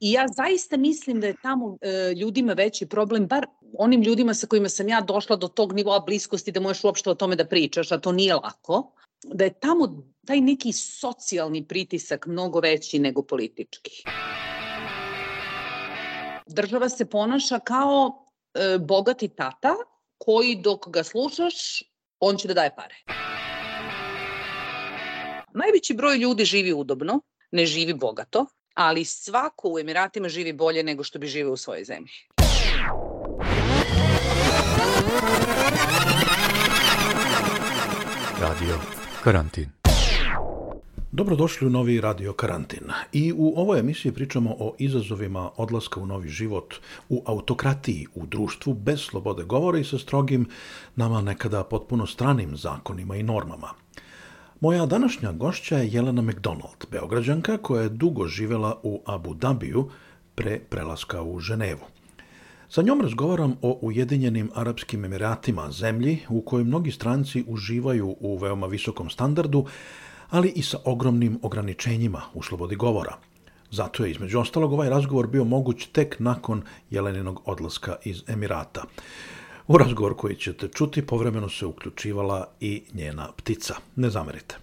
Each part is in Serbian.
I ja zaista mislim da je tamo e, ljudima veći problem, bar onim ljudima sa kojima sam ja došla do tog nivoa bliskosti da možeš uopšte o tome da pričaš, a to nije lako, da je tamo taj neki socijalni pritisak mnogo veći nego politički. Država se ponaša kao e, bogati tata koji dok ga slušaš, on će da daje pare. Najveći broj ljudi živi udobno, ne živi bogato, ali svako u Emiratima živi bolje nego što bi živeo u svojoj zemlji. Radio Karantin. Dobrodošli u novi Radio Karantin. I u ovoj emisiji pričamo o izazovima odlaska u novi život, u autokratiji, u društvu bez slobode govora i sa strogim, nama nekada potpuno stranim zakonima i normama. Moja današnja gošća je Jelena McDonald, beograđanka koja je dugo živela u Abu Dhabiju pre prelaska u Ženevu. Sa njom razgovaram o Ujedinjenim Arapskim Emiratima, zemlji u kojoj mnogi stranci uživaju u veoma visokom standardu, ali i sa ogromnim ograničenjima u slobodi govora. Zato je između ostalog ovaj razgovor bio moguć tek nakon Jeleninog odlaska iz Emirata. U razgovor koji ćete čuti povremeno se uključivala i njena ptica. Ne zamerite.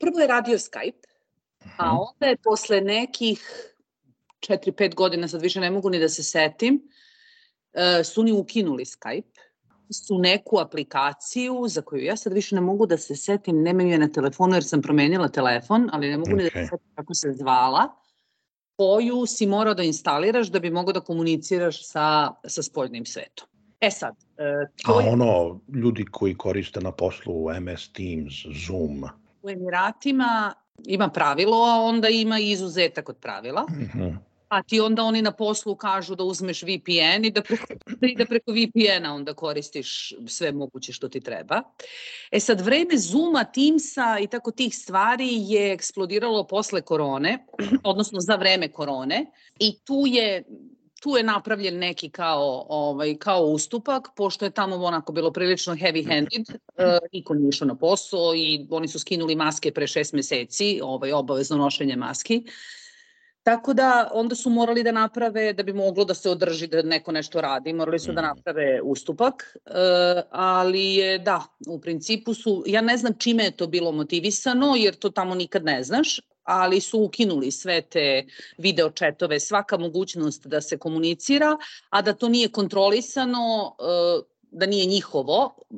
Prvo je radio Skype, a mhm. onda je posle nekih 4-5 godina, sad više ne mogu ni da se setim, e, su ni ukinuli Skype su neku aplikaciju za koju ja sad više ne mogu da se setim, nemam je na telefonu jer sam promenila telefon, ali ne mogu okay. ni da se setim kako se zvala koju si morao da instaliraš da bi mogao da komuniciraš sa, sa spoljnim svetom. E sad, e, to A je... ono, ljudi koji koriste na poslu MS Teams, Zoom. U Emiratima ima pravilo, a onda ima i izuzetak od pravila. Mm -hmm. A ti onda oni na poslu kažu da uzmeš VPN i da preko, da preko VPN-a onda koristiš sve moguće što ti treba. E sad, vreme Zuma, Teamsa i tako tih stvari je eksplodiralo posle korone, odnosno za vreme korone i tu je tu je napravljen neki kao, ovaj, kao ustupak, pošto je tamo onako bilo prilično heavy-handed, uh, niko nije išao na posao i oni su skinuli maske pre šest meseci, ovaj, obavezno nošenje maski. Tako da onda su morali da naprave, da bi moglo da se održi da neko nešto radi, morali su da mhm. naprave ustupak, e, ali je da, u principu su, ja ne znam čime je to bilo motivisano, jer to tamo nikad ne znaš, ali su ukinuli sve te video četove, svaka mogućnost da se komunicira, a da to nije kontrolisano, e, da nije njihovo, e,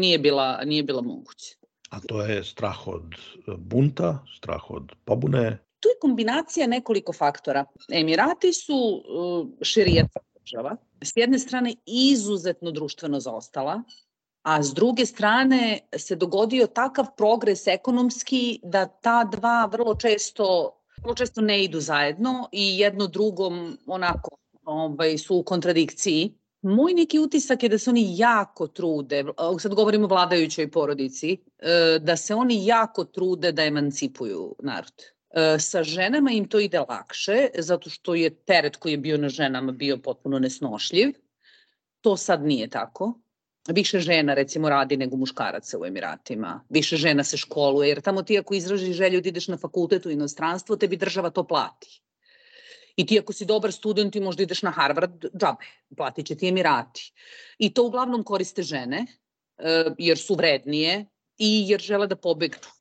nije bila, nije bila moguće. A to je strah od bunta, strah od pobune? Tu je kombinacija nekoliko faktora. Emirati su uh, širijatska država. S jedne strane izuzetno društveno zaostala, a s druge strane se dogodio takav progres ekonomski da ta dva vrlo često, vrlo često ne idu zajedno i jedno drugom onako ovaj, su u kontradikciji. Moj neki utisak je da se oni jako trude, sad govorimo o vladajućoj porodici, uh, da se oni jako trude da emancipuju narod. E, sa ženama im to ide lakše, zato što je teret koji je bio na ženama bio potpuno nesnošljiv. To sad nije tako. Više žena recimo radi nego muškaraca u Emiratima. Više žena se školuje, jer tamo ti ako izražiš želju da ideš na fakultet u inostranstvo, tebi država to plati. I ti ako si dobar student i možda ideš na Harvard, džabe, platit će ti Emirati. I to uglavnom koriste žene, e, jer su vrednije i jer žele da pobegnu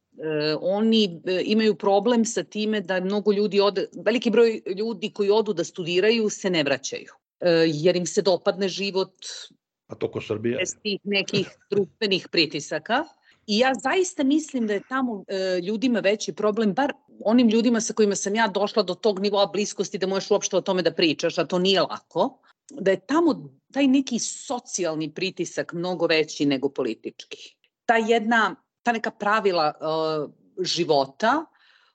oni e, imaju problem sa time da mnogo ljudi ode, veliki broj ljudi koji odu da studiraju se ne vraćaju, e, jer im se dopadne život A to ko Srbija? Bez tih nekih društvenih pritisaka. I ja zaista mislim da je tamo e, ljudima veći problem, bar onim ljudima sa kojima sam ja došla do tog nivoa bliskosti da možeš uopšte o tome da pričaš, a to nije lako, da je tamo taj neki socijalni pritisak mnogo veći nego politički. Ta jedna ta neka pravila uh, života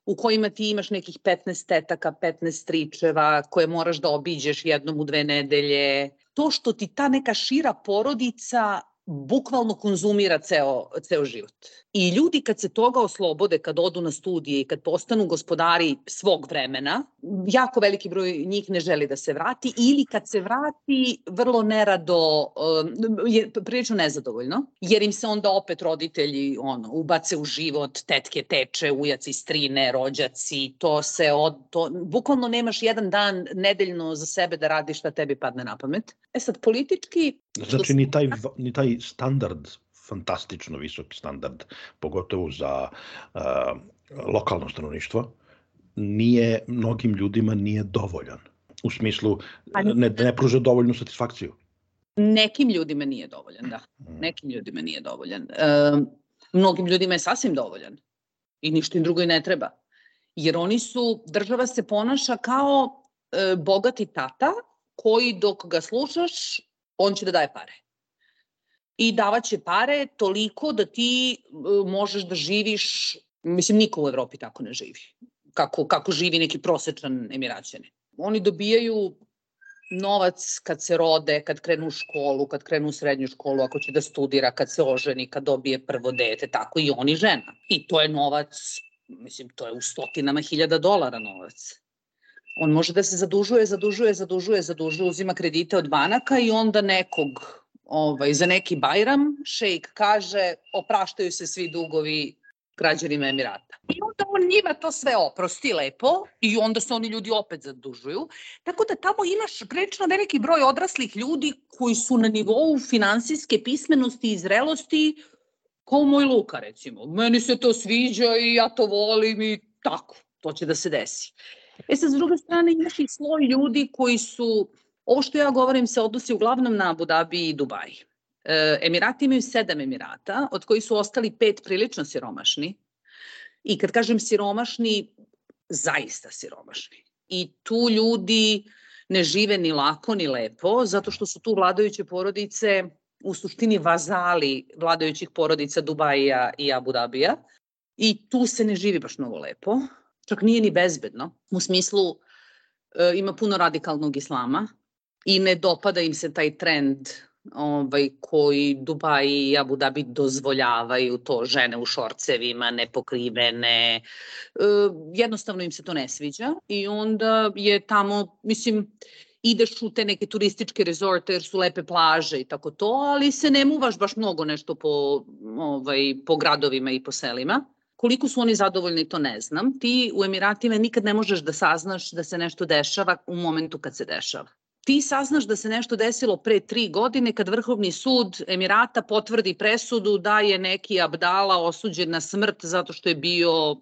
u kojima ti imaš nekih 15 tetaka, 15 stričeva koje moraš da obiđeš jednom u dve nedelje. To što ti ta neka šira porodica bukvalno konzumira ceo, ceo život. I ljudi kad se toga oslobode, kad odu na studije i kad postanu gospodari svog vremena, jako veliki broj njih ne želi da se vrati ili kad se vrati vrlo nerado, um, je prilično nezadovoljno, jer im se onda opet roditelji ono, ubace u život, tetke teče, ujaci, strine, rođaci, to se od, to, bukvalno nemaš jedan dan nedeljno za sebe da radiš šta tebi padne na pamet. E sad, politički... Znači, ni taj, ni taj standard fantastično visok standard, pogotovo za uh, lokalno stanovništvo, nije, mnogim ljudima nije dovoljan. U smislu, ne, ne pruža dovoljnu satisfakciju. Nekim ljudima nije dovoljan, da. Mm. Nekim ljudima nije dovoljan. E, mnogim ljudima je sasvim dovoljan. I ništa im drugo i ne treba. Jer oni su, država se ponaša kao e, bogati tata koji dok ga slušaš, on će da daje pare i davaće pare toliko da ti e, možeš da živiš, mislim niko u Evropi tako ne živi, kako, kako živi neki prosečan emiraćanin. Oni dobijaju novac kad se rode, kad krenu u školu, kad krenu u srednju školu, ako će da studira, kad se oženi, kad dobije prvo dete, tako i oni žena. I to je novac, mislim, to je u stotinama hiljada dolara novac. On može da se zadužuje, zadužuje, zadužuje, zadužuje, uzima kredite od banaka i onda nekog ovaj, za neki bajram, šejk kaže opraštaju se svi dugovi građanima Emirata. I onda on njima to sve oprosti lepo i onda se oni ljudi opet zadužuju. Tako da tamo imaš prilično veliki broj odraslih ljudi koji su na nivou finansijske pismenosti i zrelosti kao moj Luka recimo. Meni se to sviđa i ja to volim i tako, to će da se desi. E sad, s druge strane, imaš i sloj ljudi koji su Ovo što ja govorim se odnosi uglavnom na Abu Dhabi i Dubaj. E, Emirati imaju sedam Emirata, od koji su ostali pet prilično siromašni. I kad kažem siromašni, zaista siromašni. I tu ljudi ne žive ni lako ni lepo, zato što su tu vladajuće porodice u suštini vazali vladajućih porodica Dubaja i Abu Dabija. I tu se ne živi baš mnogo lepo. Čak nije ni bezbedno. U smislu e, ima puno radikalnog islama, i ne dopada im se taj trend ovaj, koji Dubaj i Abu Dhabi dozvoljavaju to žene u šorcevima, nepokrivene. E, jednostavno im se to ne sviđa i onda je tamo, mislim, ideš u te neke turističke rezorte jer su lepe plaže i tako to, ali se ne muvaš baš mnogo nešto po, ovaj, po gradovima i po selima. Koliko su oni zadovoljni, to ne znam. Ti u Emiratima nikad ne možeš da saznaš da se nešto dešava u momentu kad se dešava ti saznaš da se nešto desilo pre tri godine kad Vrhovni sud Emirata potvrdi presudu da je neki Abdala osuđen na smrt zato što je bio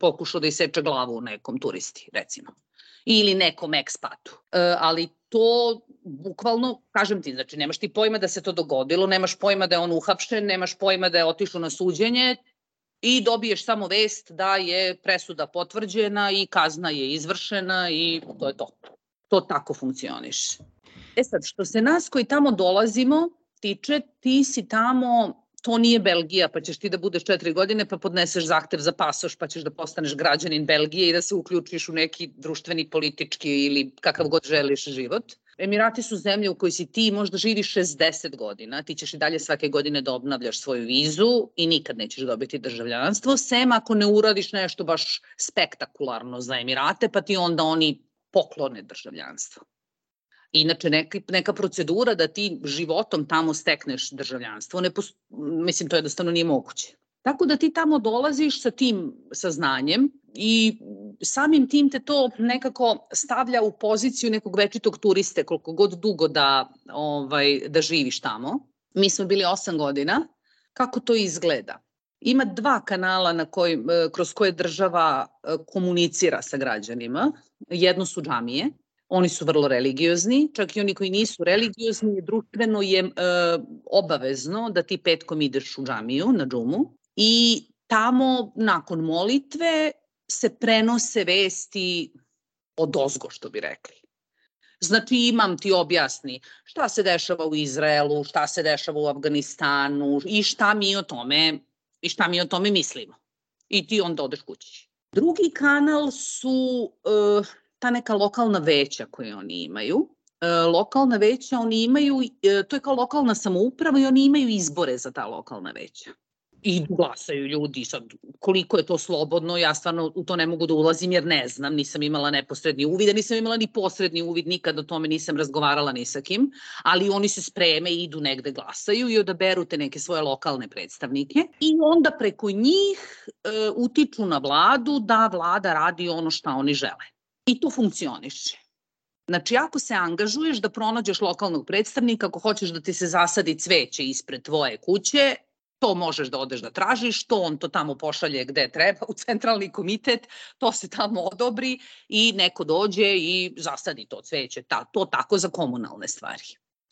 pokušao da iseče glavu nekom turisti, recimo. Ili nekom ekspatu. E, ali to bukvalno, kažem ti, znači nemaš ti pojma da se to dogodilo, nemaš pojma da je on uhapšen, nemaš pojma da je otišao na suđenje i dobiješ samo vest da je presuda potvrđena i kazna je izvršena i to je to to tako funkcioniš. E sad, što se nas koji tamo dolazimo tiče, ti si tamo to nije Belgija, pa ćeš ti da budeš četiri godine, pa podneseš zahtev za pasoš, pa ćeš da postaneš građanin Belgije i da se uključiš u neki društveni, politički ili kakav god želiš život. Emirati su zemlje u kojoj si ti možda živiš 60 godina, ti ćeš i dalje svake godine da obnavljaš svoju vizu i nikad nećeš dobiti državljanstvo, sem ako ne uradiš nešto baš spektakularno za Emirate, pa ti onda oni poklone državljanstvo. Inače, neka, neka procedura da ti životom tamo stekneš državljanstvo, ne post... mislim, to jednostavno nije moguće. Tako da ti tamo dolaziš sa tim saznanjem i samim tim te to nekako stavlja u poziciju nekog večitog turiste koliko god dugo da, ovaj, da živiš tamo. Mi smo bili osam godina. Kako to izgleda? Ima dva kanala na koj, e, kroz koje država e, komunicira sa građanima. Jedno su džamije, oni su vrlo religiozni, čak i oni koji nisu religiozni, društveno je e, obavezno da ti petkom ideš u džamiju, na džumu, i tamo nakon molitve se prenose vesti od ozgo, što bi rekli. Znači imam ti objasni šta se dešava u Izraelu, šta se dešava u Afganistanu i šta mi o tome i šta mi o tome mislimo. I ti onda odeš kući. Drugi kanal su uh, ta neka lokalna veća koje oni imaju. lokalna veća, oni imaju, to je kao lokalna samouprava i oni imaju izbore za ta lokalna veća i glasaju ljudi. Sad, koliko je to slobodno, ja stvarno u to ne mogu da ulazim jer ne znam, nisam imala neposredni uvid, a nisam imala ni posredni uvid, nikad o tome nisam razgovarala ni sa kim, ali oni se spreme i idu negde glasaju i odaberu te neke svoje lokalne predstavnike i onda preko njih e, utiču na vladu da vlada radi ono šta oni žele. I to funkcioniše. Znači, ako se angažuješ da pronađeš lokalnog predstavnika, ako hoćeš da ti se zasadi cveće ispred tvoje kuće, to možeš da odeš da tražiš, to on to tamo pošalje gde treba, u centralni komitet, to se tamo odobri i neko dođe i zasadi to cveće, ta, to tako za komunalne stvari.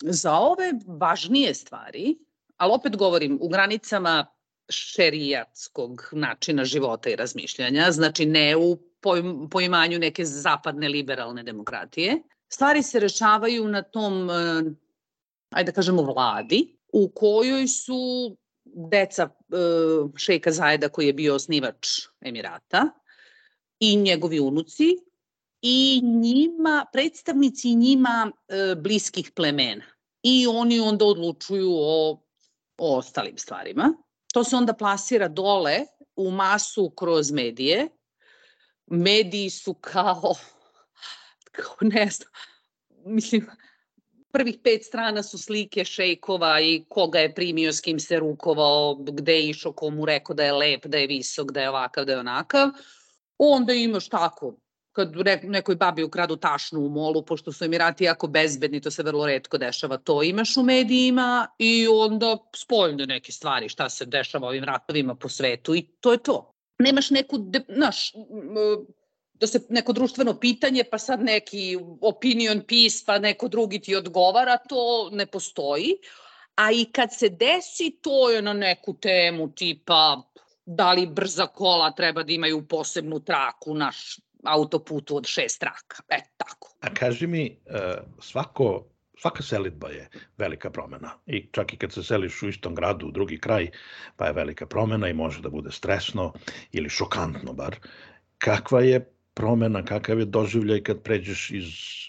Za ove važnije stvari, ali opet govorim u granicama šerijatskog načina života i razmišljanja, znači ne u poimanju neke zapadne liberalne demokratije, stvari se rešavaju na tom, eh, ajde da kažemo, vladi, u kojoj su deca uh, šejka Zajeda koji je bio osnivač Emirata i njegovi unuci i njima, predstavnici njima uh, bliskih plemena. I oni onda odlučuju o, o ostalim stvarima. To se onda plasira dole u masu kroz medije. Mediji su kao, kao ne znam, mislim, prvih pet strana su slike šejkova i koga je primio, s kim se rukovao, gde je išao, komu rekao da je lep, da je visok, da je ovakav, da je onakav. Onda imaš tako, kad nekoj babi ukradu tašnu u molu, pošto su Emirati jako bezbedni, to se vrlo redko dešava, to imaš u medijima i onda spoljne neke stvari, šta se dešava ovim ratovima po svetu i to je to. Nemaš neku, naš, da se neko društveno pitanje, pa sad neki opinion piece, pa neko drugi ti odgovara, to ne postoji. A i kad se desi, to je na neku temu tipa da li brza kola treba da imaju posebnu traku naš autoputu od šest traka. E, tako. A kaži mi, e, svako svaka selitba je velika promena. I čak i kad se seliš u istom gradu, u drugi kraj, pa je velika promena i može da bude stresno ili šokantno bar. Kakva je promena, kakav je doživljaj kad pređeš iz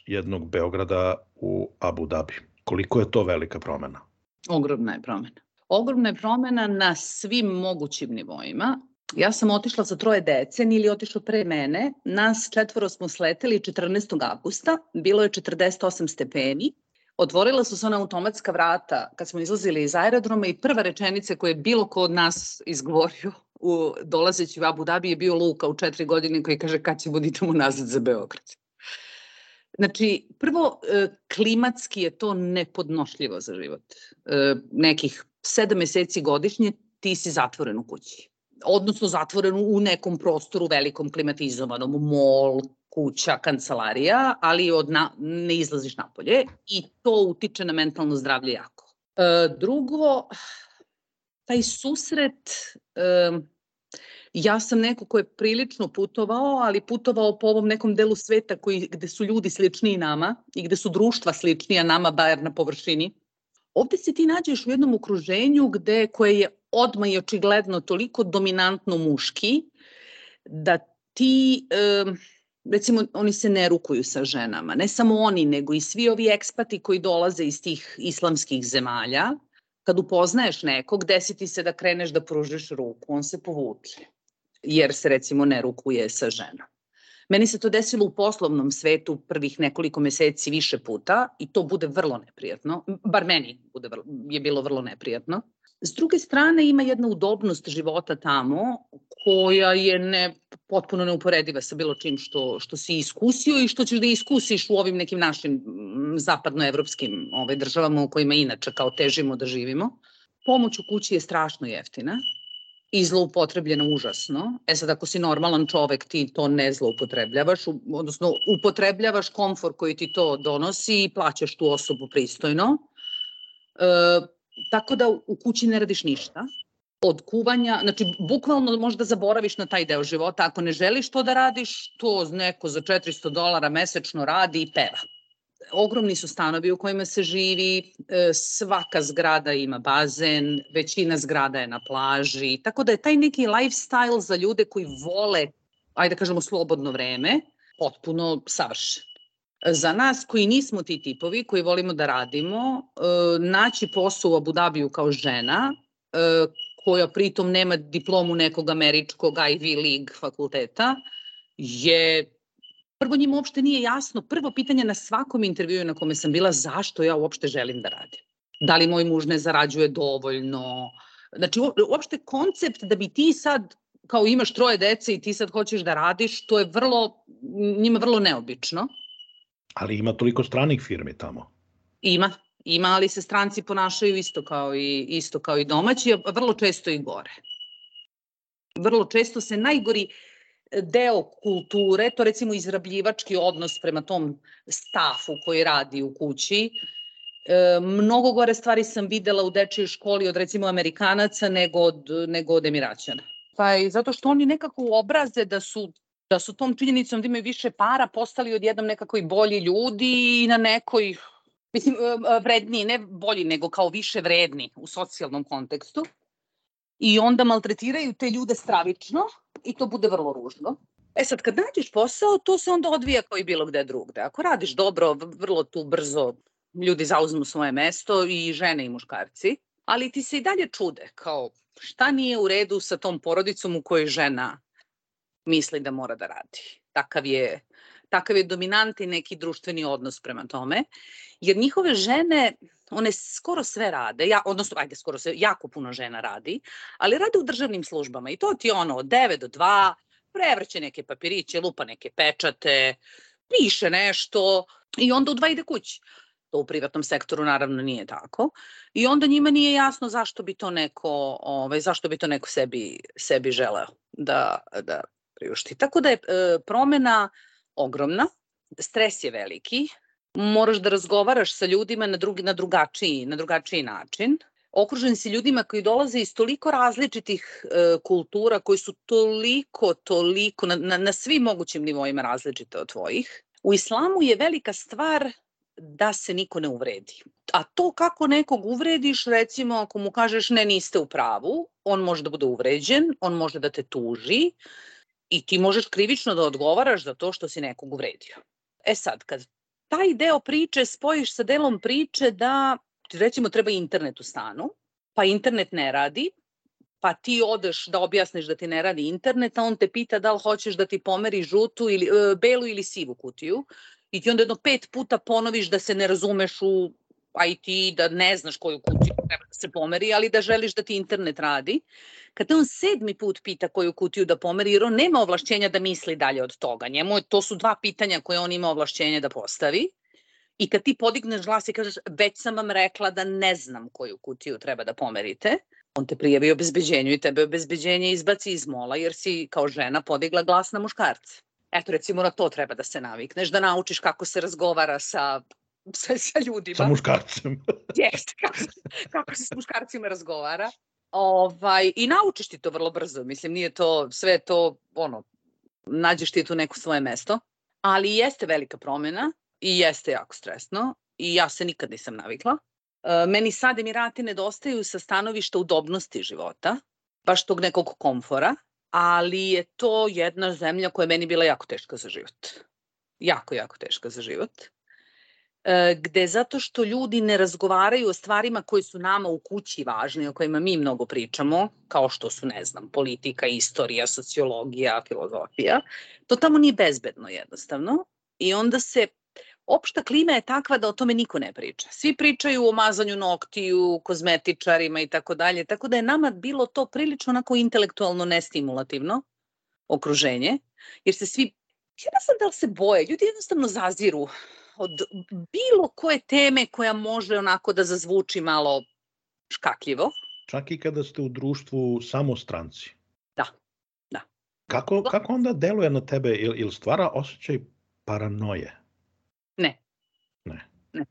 jednog Beograda u Abu Dhabi? Koliko je to velika promena? Ogromna je promena. Ogromna je promena na svim mogućim nivoima. Ja sam otišla sa troje dece, ili otišlo pre mene. Nas četvoro smo sleteli 14. augusta, bilo je 48 stepeni. Otvorila su se ona automatska vrata kad smo izlazili iz aerodroma i prva rečenica koju je bilo ko od nas izgovorio u, dolazeći u Abu Dhabi je bio Luka u četiri godine koji kaže kad ćemo da nazad za Beograd. Znači, prvo, e, klimatski je to nepodnošljivo za život. E, nekih sedam meseci godišnje ti si zatvoren u kući. Odnosno zatvoren u nekom prostoru velikom klimatizovanom, mol, kuća, kancelarija, ali od na, ne izlaziš napolje i to utiče na mentalno zdravlje jako. E, drugo, taj susret Ja sam neko ko je prilično putovao, ali putovao po ovom nekom delu sveta koji, gde su ljudi sličniji nama i gde su društva sličnija nama, bar na površini. Ovde se ti nađeš u jednom okruženju gde, koje je odmah i očigledno toliko dominantno muški, da ti, recimo, oni se ne rukuju sa ženama. Ne samo oni, nego i svi ovi ekspati koji dolaze iz tih islamskih zemalja, kad upoznaješ nekog, desi ti se da kreneš da pružiš ruku, on se povuče jer se recimo ne rukuje sa ženom. Meni se to desilo u poslovnom svetu prvih nekoliko meseci više puta i to bude vrlo neprijatno, bar meni bude vrlo, je bilo vrlo neprijatno. S druge strane ima jedna udobnost života tamo koja je ne, potpuno neuporediva sa bilo čim što, što si iskusio i što ćeš da iskusiš u ovim nekim našim zapadnoevropskim ove, državama u kojima inače kao težimo da živimo. Pomoć u kući je strašno jeftina i zloupotrebljena užasno. E sad, ako si normalan čovek, ti to ne zloupotrebljavaš, odnosno upotrebljavaš komfor koji ti to donosi i plaćaš tu osobu pristojno. E, tako da u kući ne radiš ništa. Od kuvanja, znači bukvalno možda zaboraviš na taj deo života. Ako ne želiš to da radiš, to neko za 400 dolara mesečno radi i peva ogromni su stanovi u kojima se živi, e, svaka zgrada ima bazen, većina zgrada je na plaži, tako da je taj neki lifestyle za ljude koji vole, ajde da kažemo, slobodno vreme, potpuno savršen. Za nas koji nismo ti tipovi, koji volimo da radimo, e, naći posao u Abu Dhabiju kao žena, e, koja pritom nema diplomu nekog američkog Ivy League fakulteta, je prvo njima uopšte nije jasno, prvo pitanje na svakom intervjuu na kome sam bila, zašto ja uopšte želim da radim. Da li moj muž ne zarađuje dovoljno? Znači, uopšte koncept da bi ti sad, kao imaš troje dece i ti sad hoćeš da radiš, to je vrlo, njima vrlo neobično. Ali ima toliko stranih firmi tamo. Ima, ima, ali se stranci ponašaju isto kao i, isto kao i domaći, a vrlo često i gore. Vrlo često se najgori deo kulture, to recimo izrabljivački odnos prema tom stafu koji radi u kući, E, mnogo gore stvari sam videla u dečjoj školi od recimo Amerikanaca nego od, nego od Emiraćana. Pa i zato što oni nekako obraze da su da su tom činjenicom da imaju više para postali odjednom nekako i bolji ljudi i na nekoj mislim e, e, vredniji, ne bolji nego kao više vredni u socijalnom kontekstu. I onda maltretiraju te ljude stravično i to bude vrlo ružno. E sad, kad nađeš posao, to se onda odvija kao i bilo gde drugde. Ako radiš dobro, vrlo tu brzo ljudi zauzmu svoje mesto i žene i muškarci, ali ti se i dalje čude, kao šta nije u redu sa tom porodicom u kojoj žena misli da mora da radi. Takav je, takav je dominantni neki društveni odnos prema tome, jer njihove žene, one skoro sve rade, ja, odnosno, ajde, skoro sve, jako puno žena radi, ali rade u državnim službama i to ti ono od 9 do 2, prevrće neke papiriće, lupa neke pečate, piše nešto i onda u 2 ide kući. To u privatnom sektoru naravno nije tako. I onda njima nije jasno zašto bi to neko, ovaj, zašto bi to neko sebi, sebi želeo da, da priušti. Tako da je e, promena ogromna, stres je veliki, moraš da razgovaraš sa ljudima na, drugi, na, drugačiji, na drugačiji način. Okružen si ljudima koji dolaze iz toliko različitih e, kultura, koji su toliko, toliko, na, na, na svim mogućim nivoima različite od tvojih. U islamu je velika stvar da se niko ne uvredi. A to kako nekog uvrediš, recimo ako mu kažeš ne niste u pravu, on može da bude uvređen, on može da te tuži i ti možeš krivično da odgovaraš za to što si nekog uvredio. E sad, kad taj deo priče spojiš sa delom priče da recimo treba internet u stanu, pa internet ne radi, pa ti odeš da objasniš da ti ne radi internet, a on te pita da li hoćeš da ti pomeri žutu ili e, belu ili sivu kutiju i ti onda jedno pet puta ponoviš da se ne razumeš u IT, da ne znaš koju kutiju treba da se pomeri, ali da želiš da ti internet radi. Kad te on sedmi put pita koju kutiju da pomeri, jer on nema ovlašćenja da misli dalje od toga. Njemu je, to su dva pitanja koje on ima ovlašćenje da postavi. I kad ti podigneš glas i kažeš, već sam vam rekla da ne znam koju kutiju treba da pomerite, on te prijavi obezbeđenju i tebe obezbeđenje izbaci iz mola jer si kao žena podigla glas na muškarce. Eto, recimo na to treba da se navikneš, da naučiš kako se razgovara sa sa, sa ljudima. Sa muškarcem. Jeste, kako, kako se s muškarcima razgovara. Ovaj, I naučiš ti to vrlo brzo. Mislim, nije to, sve to, ono, nađeš ti tu neko svoje mesto. Ali jeste velika promjena i jeste jako stresno i ja se nikad nisam navikla. E, meni sad Emirati nedostaju sa stanovišta udobnosti života, baš tog nekog komfora, ali je to jedna zemlja koja je meni bila jako teška za život. Jako, jako teška za život. E, gde zato što ljudi ne razgovaraju o stvarima koje su nama u kući važne, o kojima mi mnogo pričamo, kao što su, ne znam, politika, istorija, sociologija, filozofija, to tamo nije bezbedno jednostavno i onda se opšta klima je takva da o tome niko ne priča. Svi pričaju o mazanju noktiju, kozmetičarima i tako dalje, tako da je nama bilo to prilično onako intelektualno nestimulativno okruženje, jer se svi, ja ne znam da li se boje, ljudi jednostavno zaziru od bilo koje teme koja može onako da zazvuči malo škakljivo. Čak i kada ste u društvu samo stranci. Da, da. Kako, kako onda deluje na tebe, ili, ili stvara osjećaj paranoje? Ne. Ne. Ne.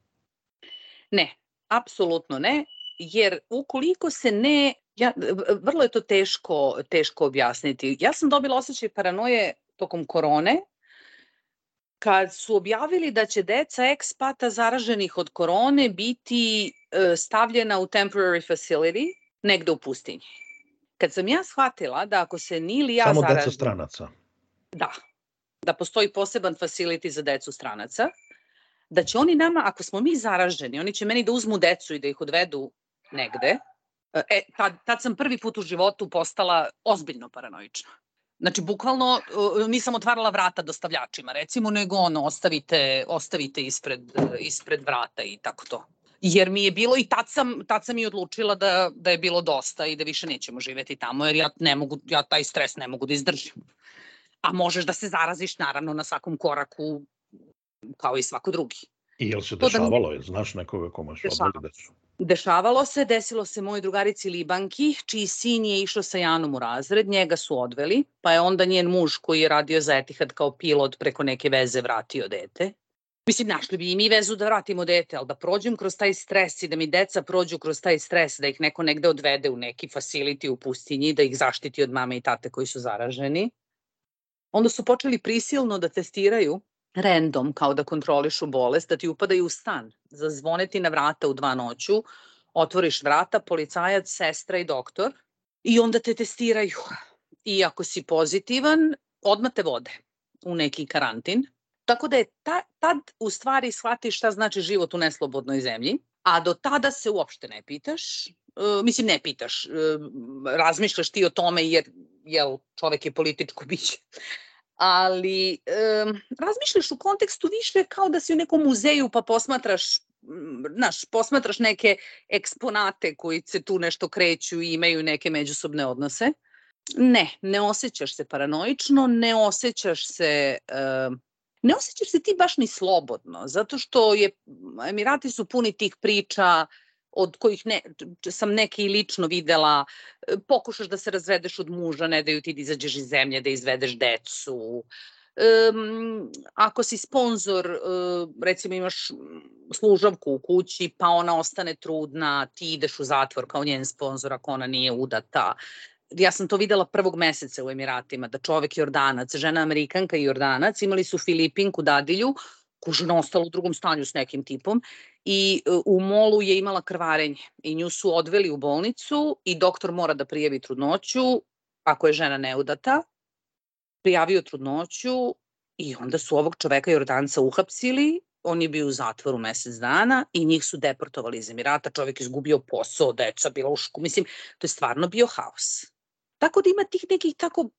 Ne, apsolutno ne, jer ukoliko se ne, ja, vrlo je to teško, teško objasniti. Ja sam dobila osjećaj paranoje tokom korone, kad su objavili da će deca ekspata zaraženih od korone biti e, stavljena u temporary facility negde u pustinji. Kad sam ja shvatila da ako se ni ili ja Samo zaražim... deca stranaca. Da, da postoji poseban facility za decu stranaca, da će oni nama, ako smo mi zaraženi, oni će meni da uzmu decu i da ih odvedu negde, e, tad, tad sam prvi put u životu postala ozbiljno paranoična. Znači, bukvalno nisam otvarala vrata dostavljačima, recimo, nego ono, ostavite, ostavite ispred, ispred vrata i tako to. Jer mi je bilo i tad sam, tad sam i odlučila da, da je bilo dosta i da više nećemo živeti tamo, jer ja, ne mogu, ja taj stres ne mogu da izdržim. A možeš da se zaraziš naravno na svakom koraku kao i svako drugi. I jel se da dešavalo, da... znaš nekoga kome su odveli decu? Dešavalo se, desilo se moj drugarici Libanki, čiji sin je išao sa Janom u razred, njega su odveli, pa je onda njen muž koji je radio za Etihad kao pilot preko neke veze vratio dete. Mislim, našli bi i mi vezu da vratimo dete, ali da prođem kroz taj stres i da mi deca prođu kroz taj stres, da ih neko negde odvede u neki facility u pustinji, da ih zaštiti od mame i tate koji su zaraženi. Onda su počeli prisilno da testiraju random, kao da kontrolišu bolest, da ti upadaju u stan, zazvoneti na vrata u dva noću, otvoriš vrata, policajac, sestra i doktor i onda te testiraju. I ako si pozitivan, odmah te vode u neki karantin. Tako da je ta, tad u stvari shvatiš šta znači život u neslobodnoj zemlji, a do tada se uopšte ne pitaš, Uh, mislim, ne pitaš, uh, razmišljaš ti o tome jer, jel, čovek je političko biće ali um, razmišljaš u kontekstu više kao da si u nekom muzeju pa posmatraš znaš, posmatraš neke eksponate koji se tu nešto kreću i imaju neke međusobne odnose. Ne, ne osjećaš se paranoično, ne osjećaš se uh, ne osjećaš se ti baš ni slobodno, zato što je Emirati su puni tih priča od kojih ne, sam neke i lično videla, e, pokušaš da se razvedeš od muža, ne daju ti da izađeš iz zemlje, da izvedeš decu. Um, ako si sponsor, uh, recimo imaš služavku u kući, pa ona ostane trudna, ti ideš u zatvor kao njen sponsor ako ona nije udata. Ja sam to videla prvog meseca u Emiratima, da čovek Jordanac, žena Amerikanka i Jordanac, imali su Filipinku dadilju, kužena ostala u drugom stanju s nekim tipom i e, u molu je imala krvarenje i nju su odveli u bolnicu i doktor mora da prijavi trudnoću ako je žena neudata. Prijavio trudnoću i onda su ovog čoveka Jordanca uhapsili, on je bio u zatvoru mesec dana i njih su deportovali iz Emirata, čovek izgubio posao, deca bila u šku, mislim, to je stvarno bio haos. Tako da ima tih nekih tako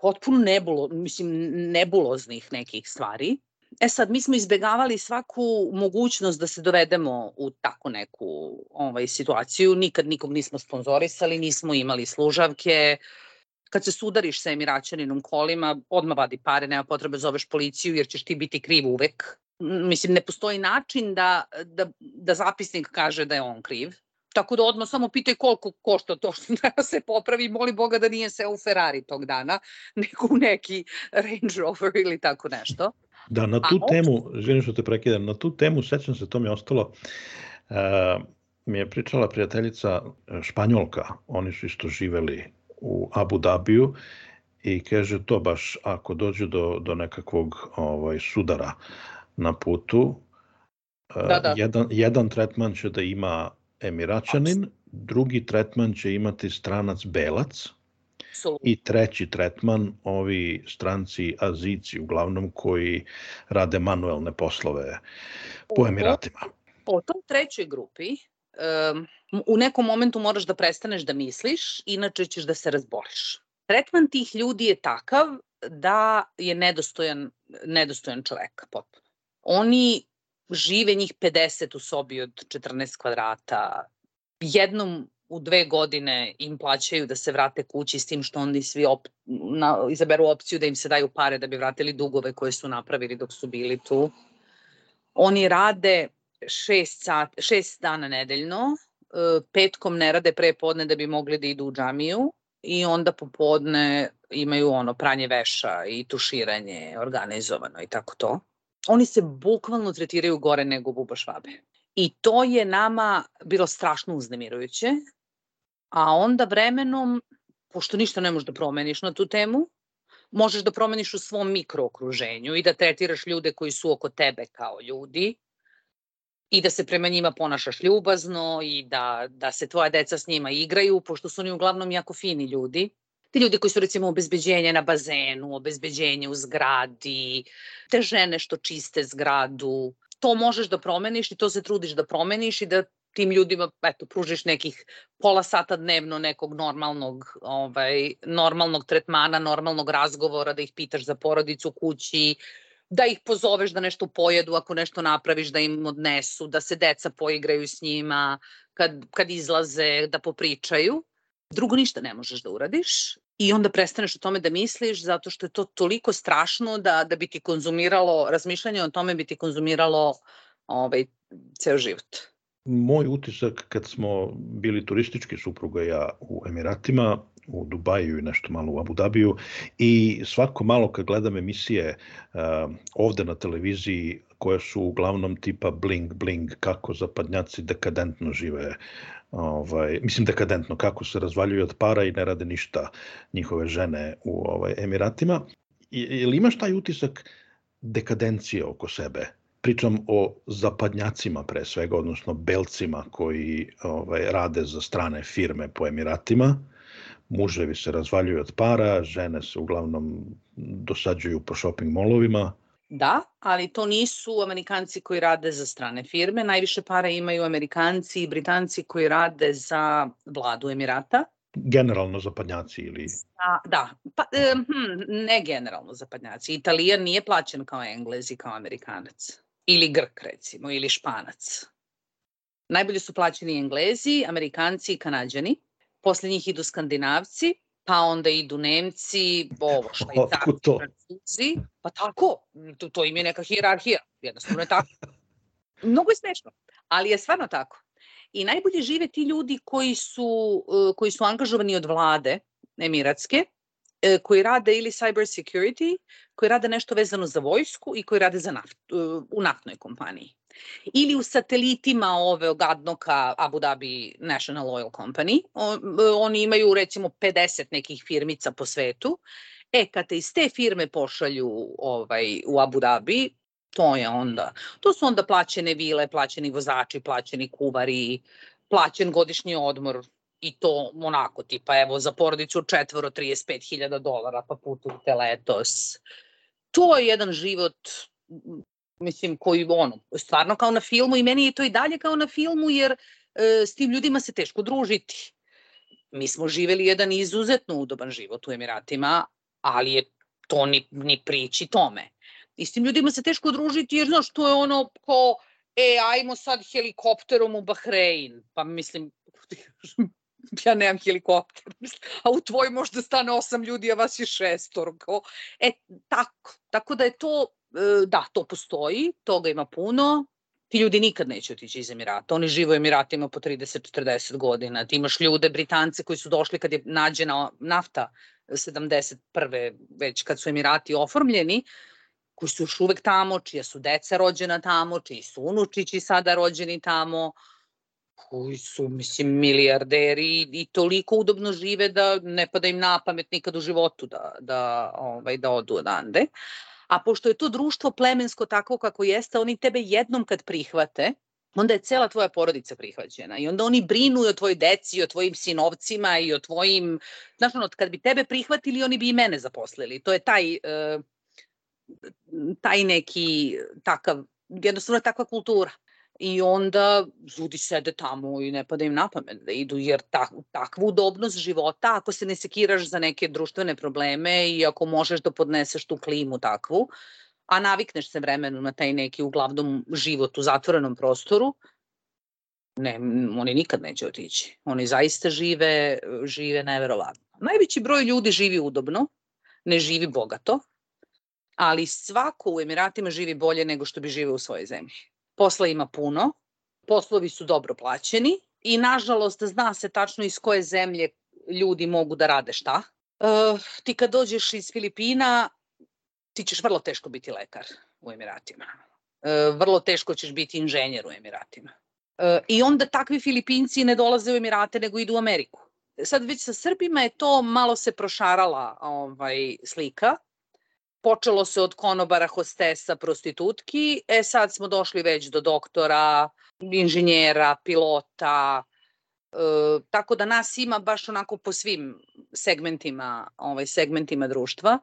potpuno nebulo, mislim, nebuloznih nekih stvari E sad, mi smo izbegavali svaku mogućnost da se dovedemo u tako neku ovaj, situaciju. Nikad nikog nismo sponzorisali, nismo imali služavke. Kad se sudariš sa Emiraćaninom kolima, odmah vadi pare, nema potrebe zoveš policiju jer ćeš ti biti kriv uvek. Mislim, ne postoji način da, da, da zapisnik kaže da je on kriv. Tako da odmah samo pitaj koliko košta to što da se popravi. Moli Boga da nije se u Ferrari tog dana, nego u neki Range Rover ili tako nešto. Da, na tu A temu, želim što te prekidam, na tu temu, sećam se, to mi je ostalo, uh, mi je pričala prijateljica e, Španjolka, oni su isto živeli u Abu Dabiju i kaže to baš ako dođe do, do nekakvog ovaj, sudara na putu, e, da, da. Jedan, jedan tretman će da ima Emiraćanin, drugi tretman će imati stranac Belac, Absolutno. I treći tretman, ovi stranci azici, uglavnom koji rade manuelne poslove po Emiratima. Po tom trećoj grupi um, u nekom momentu moraš da prestaneš da misliš, inače ćeš da se razboliš. Tretman tih ljudi je takav da je nedostojan, nedostojan čoveka potpuno. Oni žive njih 50 u sobi od 14 kvadrata, jednom u dve godine im plaćaju da se vrate kući s tim što oni svi op, na, izaberu opciju da im se daju pare da bi vratili dugove koje su napravili dok su bili tu. Oni rade šest, sat, šest dana nedeljno, e, petkom ne rade pre podne da bi mogli da idu u džamiju i onda popodne imaju ono pranje veša i tuširanje organizovano i tako to. Oni se bukvalno tretiraju gore nego buba švabe. I to je nama bilo strašno uznemirujuće, a onda vremenom, pošto ništa ne možeš da promeniš na tu temu, možeš da promeniš u svom mikrookruženju i da tretiraš ljude koji su oko tebe kao ljudi i da se prema njima ponašaš ljubazno i da, da se tvoja deca s njima igraju, pošto su oni uglavnom jako fini ljudi. Ti ljudi koji su recimo obezbeđenje na bazenu, obezbeđenje u zgradi, te žene što čiste zgradu, to možeš da promeniš i to se trudiš da promeniš i da tim ljudima eto pružiš nekih pola sata dnevno nekog normalnog ovaj normalnog tretmana, normalnog razgovora, da ih pitaš za porodicu kući, da ih pozoveš da nešto pojedu ako nešto napraviš da im odnesu, da se deca poigraju s njima, kad, kad izlaze, da popričaju. Drugo ništa ne možeš da uradiš i onda prestaneš o tome da misliš zato što je to toliko strašno da, da bi ti konzumiralo, razmišljanje o tome bi ti konzumiralo ovaj, ceo život. Moj utisak kad smo bili turistički supruga ja u Emiratima, u Dubaju i nešto malo u Abu Dhabiju i svako malo kad gledam emisije uh, ovde na televiziji koje su uglavnom tipa bling bling kako zapadnjaci dekadentno žive ovaj mislim dekadentno kako se razvaljuju od para i ne rade ništa njihove žene u ovaj Emiratima. Ili imaš taj utisak dekadencije oko sebe pričam o zapadnjacima pre svega odnosno belcima koji ovaj rade za strane firme po Emiratima muževi se razvaljuju od para, žene se uglavnom dosađuju po shopping molovima. Da, ali to nisu Amerikanci koji rade za strane firme. Najviše para imaju Amerikanci i Britanci koji rade za vladu Emirata. Generalno zapadnjaci ili... Da, da. Pa, eh, hm, ne generalno zapadnjaci. Italijan nije plaćen kao Englez i kao Amerikanac. Ili Grk, recimo, ili Španac. Najbolje su plaćeni Englezi, Amerikanci i Kanadjani posle njih idu Skandinavci, pa onda idu Nemci, ovo, Švajcarci, Francuzi, pa tako, to, to im je neka hirarhija, jednostavno je tako. Mnogo je smešno, ali je stvarno tako. I najbolje žive ti ljudi koji su, e, koji su angažovani od vlade emiratske, koji rade ili cyber security, koji rade nešto vezano za vojsku i koji rade za naft, e, u naftnoj kompaniji ili u satelitima ove gadnoka Abu Dhabi National Oil Company. oni imaju recimo 50 nekih firmica po svetu. E, kad te iz te firme pošalju ovaj, u Abu Dhabi, to je onda, to su onda plaćene vile, plaćeni vozači, plaćeni kuvari, plaćen godišnji odmor i to onako tipa evo za porodicu četvoro 35.000 dolara pa putujte letos. To je jedan život mislim, koji ono, stvarno kao na filmu i meni je to i dalje kao na filmu jer e, s tim ljudima se teško družiti. Mi smo živeli jedan izuzetno udoban život u Emiratima, ali je to ni, ni priči tome. I s tim ljudima se teško družiti jer, znaš, to je ono ko, e, ajmo sad helikopterom u Bahrein. Pa mislim, ja nemam helikopter, a u tvoj možda stane osam ljudi, a vas je šestor. E, tako. Tako da je to E, da, to postoji, toga ima puno, ti ljudi nikad neće otići iz Emirata. Oni žive u Emiratima po 30-40 godina. Ti imaš ljude, Britance, koji su došli kad je nađena nafta 71. već kad su Emirati oformljeni, koji su još uvek tamo, čija su deca rođena tamo, čiji su unučići sada rođeni tamo, koji su, mislim, milijarderi i toliko udobno žive da ne pada im na pamet nikad u životu da, da, ovaj, da odu odande. A pošto je to društvo plemensko tako kako jeste, oni tebe jednom kad prihvate, onda je cela tvoja porodica prihvaćena i onda oni brinu o tvojoj deci, o tvojim sinovcima i o tvojim, znaš ono, kad bi tebe prihvatili, oni bi i mene zaposlili. To je taj, uh, taj neki takav, jednostavno takva kultura i onda ljudi sede tamo i ne pada im na pamet da idu, jer tak, takvu udobnost života, ako se ne sekiraš za neke društvene probleme i ako možeš da podneseš tu klimu takvu, a navikneš se vremenu na taj neki uglavnom život u zatvorenom prostoru, ne, oni nikad neće otići. Oni zaista žive, žive neverovatno. Najveći broj ljudi živi udobno, ne živi bogato, ali svako u Emiratima živi bolje nego što bi živeo u svojoj zemlji. Posla ima puno, poslovi su dobro plaćeni i nažalost zna se tačno iz koje zemlje ljudi mogu da rade šta. E, ti kad dođeš iz Filipina, ti ćeš vrlo teško biti lekar u Emiratima. E, vrlo teško ćeš biti inženjer u Emiratima. E, I onda takvi Filipinci ne dolaze u Emirate nego idu u Ameriku. Sad već sa Srbima je to malo se prošarala ovaj, slika počelo se od konobara, hostesa, prostitutki, e sad smo došli već do doktora, inženjera, pilota, e, tako da nas ima baš onako po svim segmentima, ovaj, segmentima društva.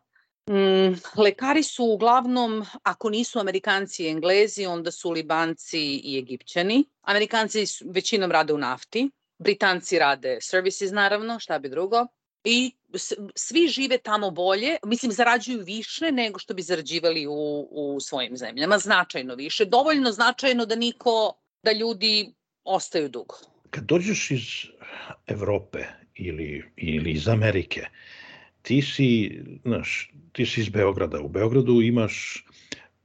Mm, lekari su uglavnom, ako nisu Amerikanci i Englezi, onda su Libanci i Egipćani. Amerikanci većinom rade u nafti, Britanci rade services naravno, šta bi drugo. I svi žive tamo bolje, mislim zarađuju više nego što bi zarađivali u, u svojim zemljama, značajno više, dovoljno značajno da niko, da ljudi ostaju dugo. Kad dođeš iz Evrope ili, ili iz Amerike, ti si, znaš, ti si iz Beograda. U Beogradu imaš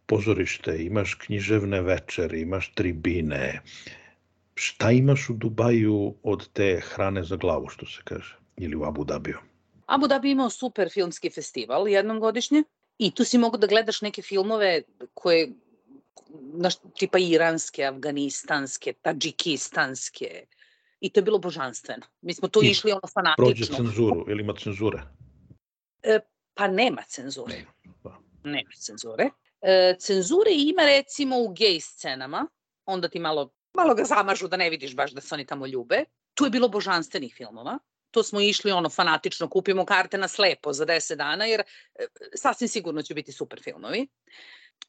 pozorište, imaš književne večere, imaš tribine. Šta imaš u Dubaju od te hrane za glavu, što se kaže? Ili u Abu Dhabiju? Abu Dhabi imao super filmski festival jednom godišnje i tu si mogu da gledaš neke filmove koje naš, tipa iranske, afganistanske, tadžikistanske i to je bilo božanstveno. Mi smo tu I išli ono fanatično. Prođe cenzuru ili ima cenzure? E, pa nema cenzure. Nema, nema cenzure. E, cenzure ima recimo u gej scenama, onda ti malo, malo ga zamažu da ne vidiš baš da se oni tamo ljube. Tu je bilo božanstvenih filmova. To smo išli ono fanatično, kupimo karte na slepo za 10 dana, jer e, sasvim sigurno će biti super filmovi.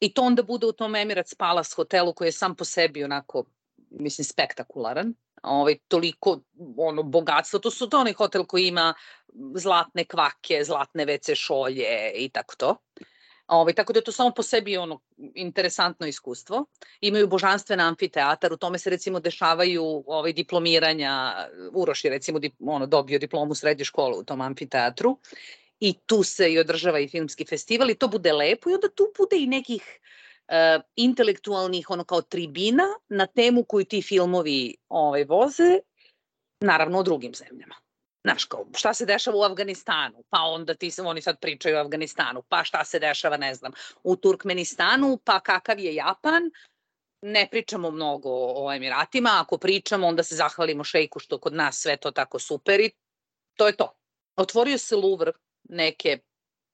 I to onda bude u tom Emirates Palace hotelu koji je sam po sebi onako, mislim, spektakularan ovaj, toliko ono, bogatstvo. To su to onaj hotel koji ima zlatne kvake, zlatne WC šolje i tako to. Ovaj, tako da je to samo po sebi ono interesantno iskustvo. Imaju božanstven amfiteatar, u tome se recimo dešavaju ovaj, diplomiranja, Uroš je recimo dip, ono, dobio diplomu srednje škole u tom amfiteatru i tu se i održava i filmski festival i to bude lepo i onda tu bude i nekih uh, intelektualnih ono kao tribina na temu koju ti filmovi ovaj, voze, naravno o drugim zemljama. Znaš, kao, šta se dešava u Afganistanu, pa onda ti oni sad pričaju o Afganistanu, pa šta se dešava, ne znam, u Turkmenistanu, pa kakav je Japan, ne pričamo mnogo o Emiratima, ako pričamo onda se zahvalimo šejku što kod nas sve to tako super i to je to. Otvorio se Louvre neke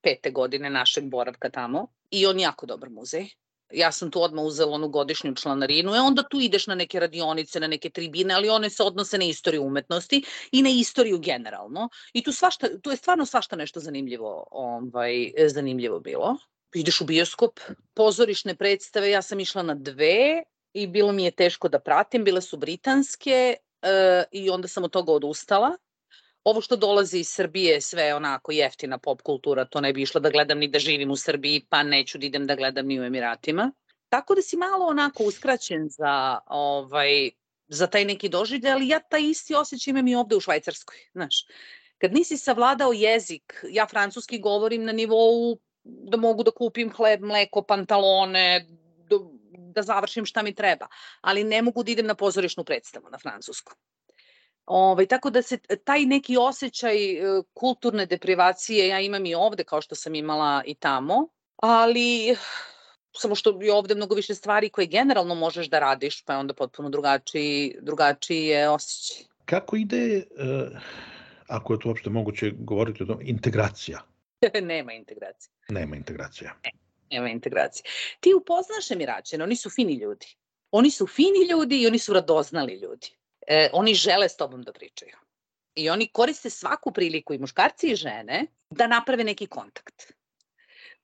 pete godine našeg boravka tamo i on jako dobar muzej ja sam tu odmah uzela onu godišnju članarinu, e onda tu ideš na neke radionice, na neke tribine, ali one se odnose na istoriju umetnosti i na istoriju generalno. I tu, svašta, tu je stvarno svašta nešto zanimljivo, ovaj, zanimljivo bilo. Ideš u bioskop, pozorišne predstave, ja sam išla na dve i bilo mi je teško da pratim, bile su britanske e, i onda sam od toga odustala ovo što dolazi iz Srbije sve onako jeftina pop kultura, to ne bi išla da gledam ni da živim u Srbiji, pa neću da idem da gledam ni u Emiratima. Tako da si malo onako uskraćen za, ovaj, za taj neki doživlje, ali ja taj isti osjećaj imam i ovde u Švajcarskoj, znaš. Kad nisi savladao jezik, ja francuski govorim na nivou da mogu da kupim hleb, mleko, pantalone, da, završim šta mi treba, ali ne mogu da idem na pozorišnu predstavu na francuskom. Ovaj, tako da se taj neki osjećaj e, kulturne deprivacije ja imam i ovde kao što sam imala i tamo, ali samo što je ovde mnogo više stvari koje generalno možeš da radiš, pa je onda potpuno drugačiji, drugačiji je osjećaj. Kako ide, uh, ako je to uopšte moguće govoriti o tom, integracija? nema integracije. Nema integracija. Ne, nema integracije. Ti upoznaš Emiraćene, oni su fini ljudi. Oni su fini ljudi i oni su radoznali ljudi e, oni žele s tobom da pričaju. I oni koriste svaku priliku, i muškarci i žene, da naprave neki kontakt.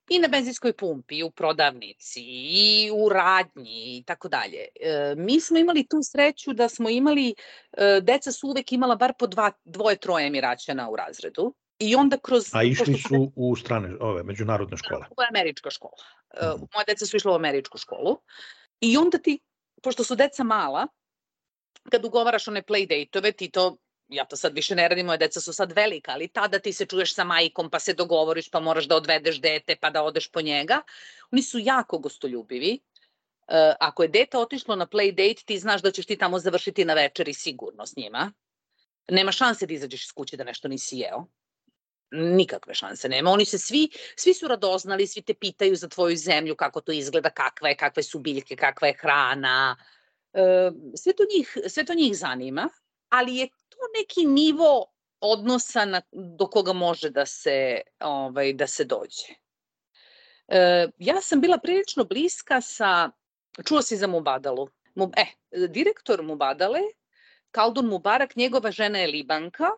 I na benzinskoj pumpi, i u prodavnici, i u radnji, i tako dalje. E, mi smo imali tu sreću da smo imali, e, deca su uvek imala bar po dva, dvoje, troje emiraćana u razredu. I onda kroz... A išli su u strane, ove, međunarodne škole? U američka škola. E, moje deca su išle u američku školu. I onda ti, pošto su deca mala, kad ugovaraš one playdate-ove, ti to ja to sad više ne radim, moje deca su sad velika, ali tada ti se čuješ sa majkom, pa se dogovoriš, pa moraš da odvedeš dete, pa da odeš po njega. Oni su jako gostoljubivi. Uh, ako je dete otišlo na playdate, ti znaš da ćeš ti tamo završiti na večeri sigurno s njima. Nema šanse da izađeš iz kuće da nešto nisi jeo. Nikakve šanse nema. Oni se svi, svi su radoznali, svi te pitaju za tvoju zemlju, kako to izgleda, kakva je, kakve su biljke, kakva je hrana, uh, sve to njih, sve to njih zanima, ali je to neki nivo odnosa na, do koga može da se, ovaj, da se dođe. E, ja sam bila prilično bliska sa, čuo si za Mubadalu, Mub, e, direktor Mubadale, Kaldun Mubarak, njegova žena je Libanka,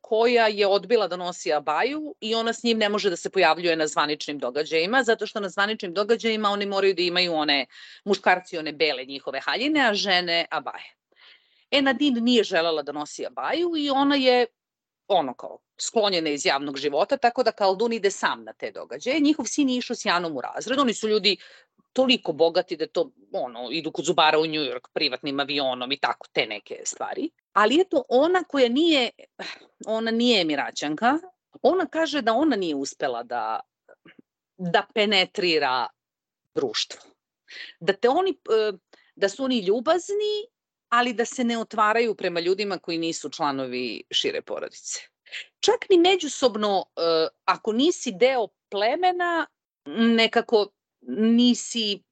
koja je odbila da nosi abaju i ona s njim ne može da se pojavljuje na zvaničnim događajima, zato što na zvaničnim događajima oni moraju da imaju one muškarci, one bele njihove haljine, a žene abaje. E, Nadine nije želela da nosi abaju i ona je ono kao sklonjena iz javnog života, tako da Kaldun ide sam na te događaje. Njihov sin je išao s Janom u razred, oni su ljudi toliko bogati da to, ono, idu kod zubara u New York privatnim avionom i tako, te neke stvari. Ali eto, ona koja nije, ona nije Emiraćanka, ona kaže da ona nije uspela da, da penetrira društvo. Da te oni, e, da su oni ljubazni, ali da se ne otvaraju prema ljudima koji nisu članovi šire porodice. Čak ni međusobno, e, ako nisi deo plemena, nekako nisi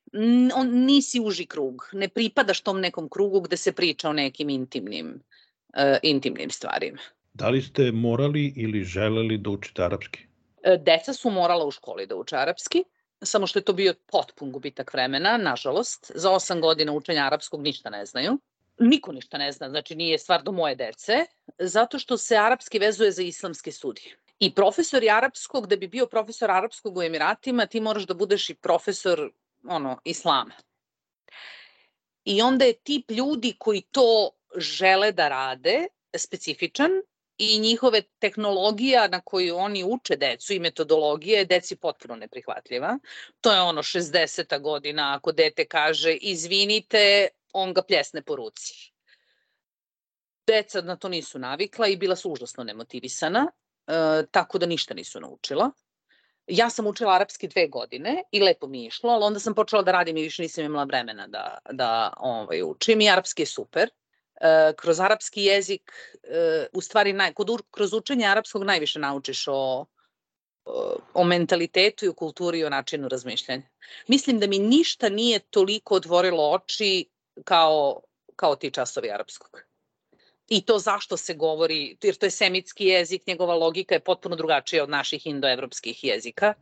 on, nisi uži krug, ne pripadaš tom nekom krugu gde se priča o nekim intimnim, uh, intimnim stvarima. Da li ste morali ili želeli da učite arapski? E, deca su morala u školi da uče arapski, samo što je to bio potpun gubitak vremena, nažalost. Za osam godina učenja arapskog ništa ne znaju. Niko ništa ne zna, znači nije stvar do moje dece, zato što se arapski vezuje za islamske studije. I profesor arapskog, da bi bio profesor arapskog u Emiratima, ti moraš da budeš i profesor ono, islama. I onda je tip ljudi koji to žele da rade specifičan i njihove tehnologija na koju oni uče decu i metodologija je deci potpuno neprihvatljiva. To je ono 60. godina, ako dete kaže izvinite, on ga pljesne po ruci. Deca na to nisu navikla i bila su užasno nemotivisana E, tako da ništa nisu naučila. Ja sam učila arapski dve godine i lepo mi je išlo, ali onda sam počela da radim i više nisam imala vremena da, da ovaj, učim i arapski je super. E, kroz arapski jezik, e, u stvari, naj, kod, kroz učenje arapskog najviše naučiš o, o mentalitetu i o kulturi i o načinu razmišljanja. Mislim da mi ništa nije toliko otvorilo oči kao, kao ti časovi arapskog i to zašto se govori, jer to je semitski jezik, njegova logika je potpuno drugačija od naših indoevropskih jezika.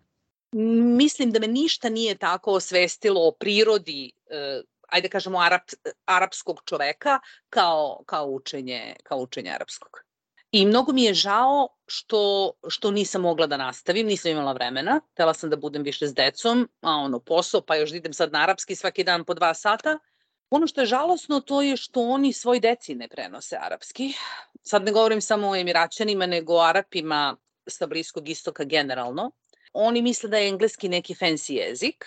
Mislim da me ništa nije tako osvestilo o prirodi, eh, ajde kažemo, arap, arapskog čoveka kao, kao, učenje, kao učenje arapskog. I mnogo mi je žao što, što nisam mogla da nastavim, nisam imala vremena. Htela sam da budem više s decom, a ono posao, pa još da idem sad na arapski svaki dan po dva sata. Ono što je žalosno to je što oni svoj deci ne prenose arapski. Sad ne govorim samo o Emiraćanima, nego o Arapima sa Bliskog istoka generalno. Oni misle da je engleski neki fancy jezik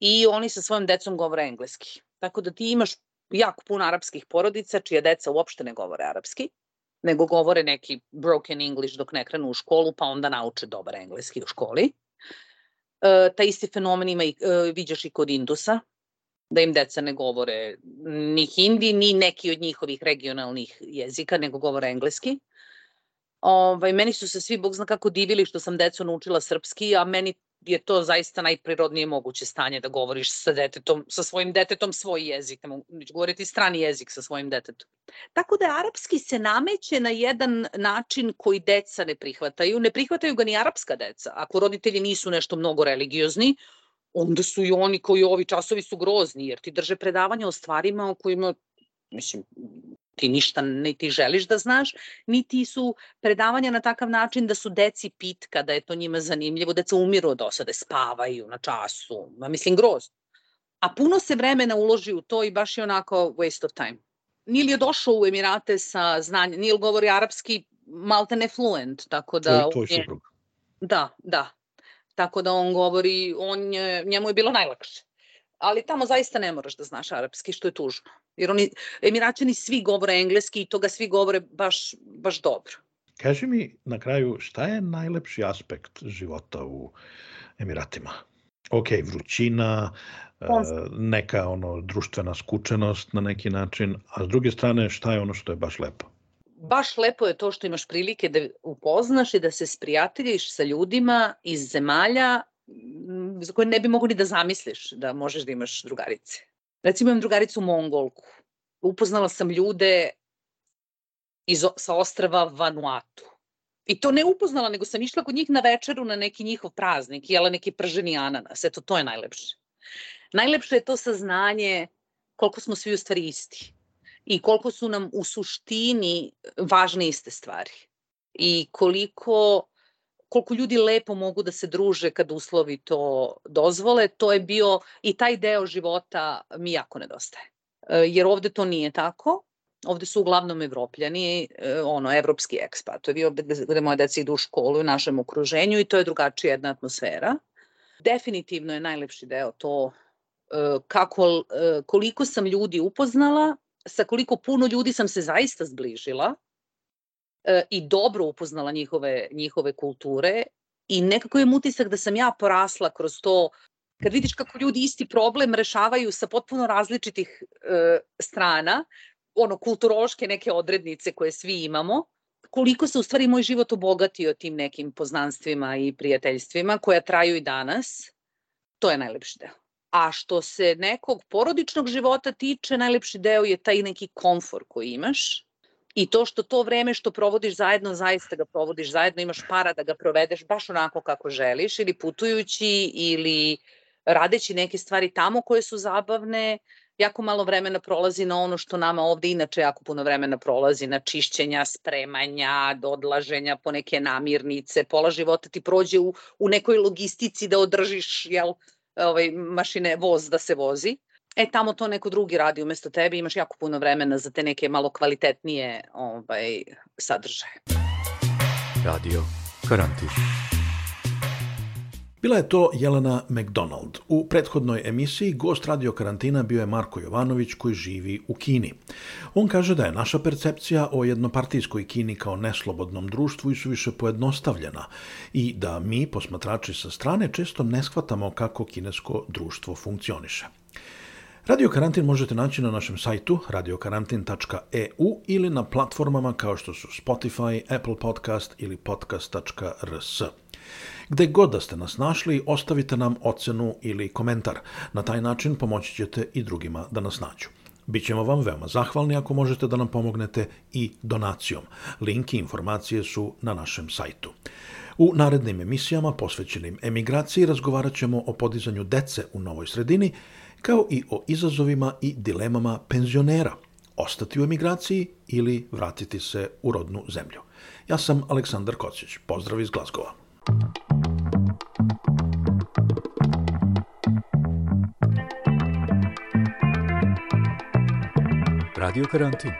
i oni sa svojom decom govore engleski. Tako da ti imaš jako puno arapskih porodica čija deca uopšte ne govore arapski, nego govore neki broken English dok ne krenu u školu, pa onda nauče dobar engleski u školi. E, ta isti fenomen ima i, e, viđaš i kod Indusa, da im deca ne govore ni hindi, ni neki od njihovih regionalnih jezika, nego govore engleski. Ovaj, meni su se svi, Bog zna kako divili što sam decu naučila srpski, a meni je to zaista najprirodnije moguće stanje da govoriš sa detetom, sa svojim detetom svoj jezik, ne mogu govoriti strani jezik sa svojim detetom. Tako da arapski se nameće na jedan način koji deca ne prihvataju. Ne prihvataju ga ni arapska deca. Ako roditelji nisu nešto mnogo religiozni, onda su i oni koji ovi časovi su grozni, jer ti drže predavanja o stvarima o kojima, mislim, ti ništa ne ti želiš da znaš, niti su predavanja na takav način da su deci pitka, da je to njima zanimljivo, deca umiru od osade, spavaju na času, ma mislim grozno. A puno se vremena uloži u to i baš je onako waste of time. Nil je došao u Emirate sa znanjem, Nil govori arapski maltene fluent, tako da... Tvoj, tvoj suprug. Da, da. Tako da on govori, on je, njemu je bilo najlakše. Ali tamo zaista ne moraš da znaš arapski, što je tužno. Jer oni, Emiraćani svi govore engleski i toga svi govore baš, baš dobro. Kaži mi na kraju, šta je najlepši aspekt života u Emiratima? Ok, vrućina, e, neka ono društvena skučenost na neki način, a s druge strane šta je ono što je baš lepo? Baš lepo je to što imaš prilike da upoznaš i da se sprijateljiš sa ljudima iz zemalja za koje ne bi mogli da zamisliš da možeš da imaš drugarice. Recimo imam drugaricu Mongolku. Upoznala sam ljude iz, sa ostrava Vanuatu. I to ne upoznala, nego sam išla kod njih na večeru na neki njihov praznik, jela neki prženi ananas. Eto, to je najlepše. Najlepše je to saznanje koliko smo svi u stvari isti i koliko su nam u suštini važne iste stvari. i koliko koliko ljudi lepo mogu da se druže kad uslovi to dozvole, to je bio i taj deo života mi jako nedostaje. E, jer ovde to nije tako. Ovde su uglavnom evropljani, e, ono, evropski ekspatovi, gde moje deca idu u školu u našem okruženju i to je drugačija jedna atmosfera. Definitivno je najlepši deo to e, kako, koliko sam ljudi upoznala, sa koliko puno ljudi sam se zaista zbližila, e, i dobro upoznala njihove, njihove kulture i nekako je utisak da sam ja porasla kroz to kad vidiš kako ljudi isti problem rešavaju sa potpuno različitih e, strana, ono kulturološke neke odrednice koje svi imamo, koliko se u stvari moj život obogatio tim nekim poznanstvima i prijateljstvima koja traju i danas, to je najlepši deo. A što se nekog porodičnog života tiče, najlepši deo je taj neki komfor koji imaš, i to što to vreme što provodiš zajedno, zaista ga provodiš zajedno, imaš para da ga provedeš baš onako kako želiš ili putujući ili radeći neke stvari tamo koje su zabavne, jako malo vremena prolazi na ono što nama ovde inače jako puno vremena prolazi, na čišćenja, spremanja, odlaženja po neke namirnice, pola života ti prođe u, u nekoj logistici da održiš jel, ovaj, mašine, voz da se vozi e tamo to neko drugi radi umesto tebe, imaš jako puno vremena za te neke malo kvalitetnije ovaj, sadržaje. Radio Karantin. Bila je to Jelena McDonald. U prethodnoj emisiji gost radio karantina bio je Marko Jovanović koji živi u Kini. On kaže da je naša percepcija o jednopartijskoj Kini kao neslobodnom društvu i su više pojednostavljena i da mi, posmatrači sa strane, često ne shvatamo kako kinesko društvo funkcioniše. Radio Karantin možete naći na našem sajtu radiokarantin.eu ili na platformama kao što su Spotify, Apple Podcast ili podcast.rs. Gde god da ste nas našli, ostavite nam ocenu ili komentar. Na taj način pomoći ćete i drugima da nas nađu. Bićemo vam veoma zahvalni ako možete da nam pomognete i donacijom. Link i informacije su na našem sajtu. U narednim emisijama posvećenim emigraciji razgovarat ćemo o podizanju dece u novoj sredini, kao i o izazovima i dilemama penzionera, ostati u emigraciji ili vratiti se u rodnu zemlju. Ja sam Aleksandar Kocić. Pozdrav iz Glazgova. Radio Karantin